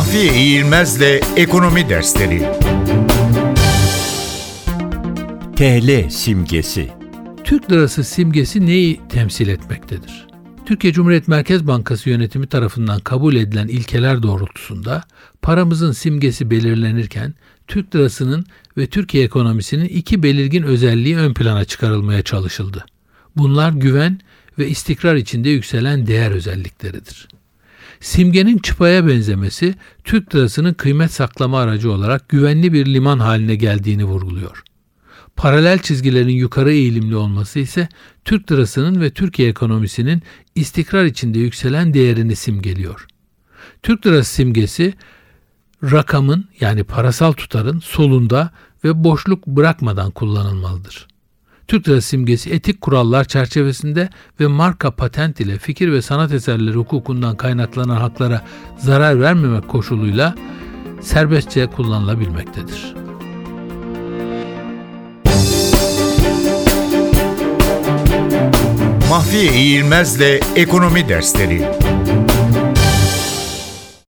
Mahfiye İğilmez'le Ekonomi Dersleri TL simgesi. Türk lirası simgesi neyi temsil etmektedir? Türkiye Cumhuriyet Merkez Bankası yönetimi tarafından kabul edilen ilkeler doğrultusunda paramızın simgesi belirlenirken Türk lirasının ve Türkiye ekonomisinin iki belirgin özelliği ön plana çıkarılmaya çalışıldı. Bunlar güven ve istikrar içinde yükselen değer özellikleridir. Simgenin çıpaya benzemesi Türk lirasının kıymet saklama aracı olarak güvenli bir liman haline geldiğini vurguluyor. Paralel çizgilerin yukarı eğilimli olması ise Türk lirasının ve Türkiye ekonomisinin istikrar içinde yükselen değerini simgeliyor. Türk lirası simgesi rakamın yani parasal tutarın solunda ve boşluk bırakmadan kullanılmalıdır. Türk lirası simgesi etik kurallar çerçevesinde ve marka patent ile fikir ve sanat eserleri hukukundan kaynaklanan haklara zarar vermemek koşuluyla serbestçe kullanılabilmektedir. Mahfiye İğilmez'le Ekonomi Dersleri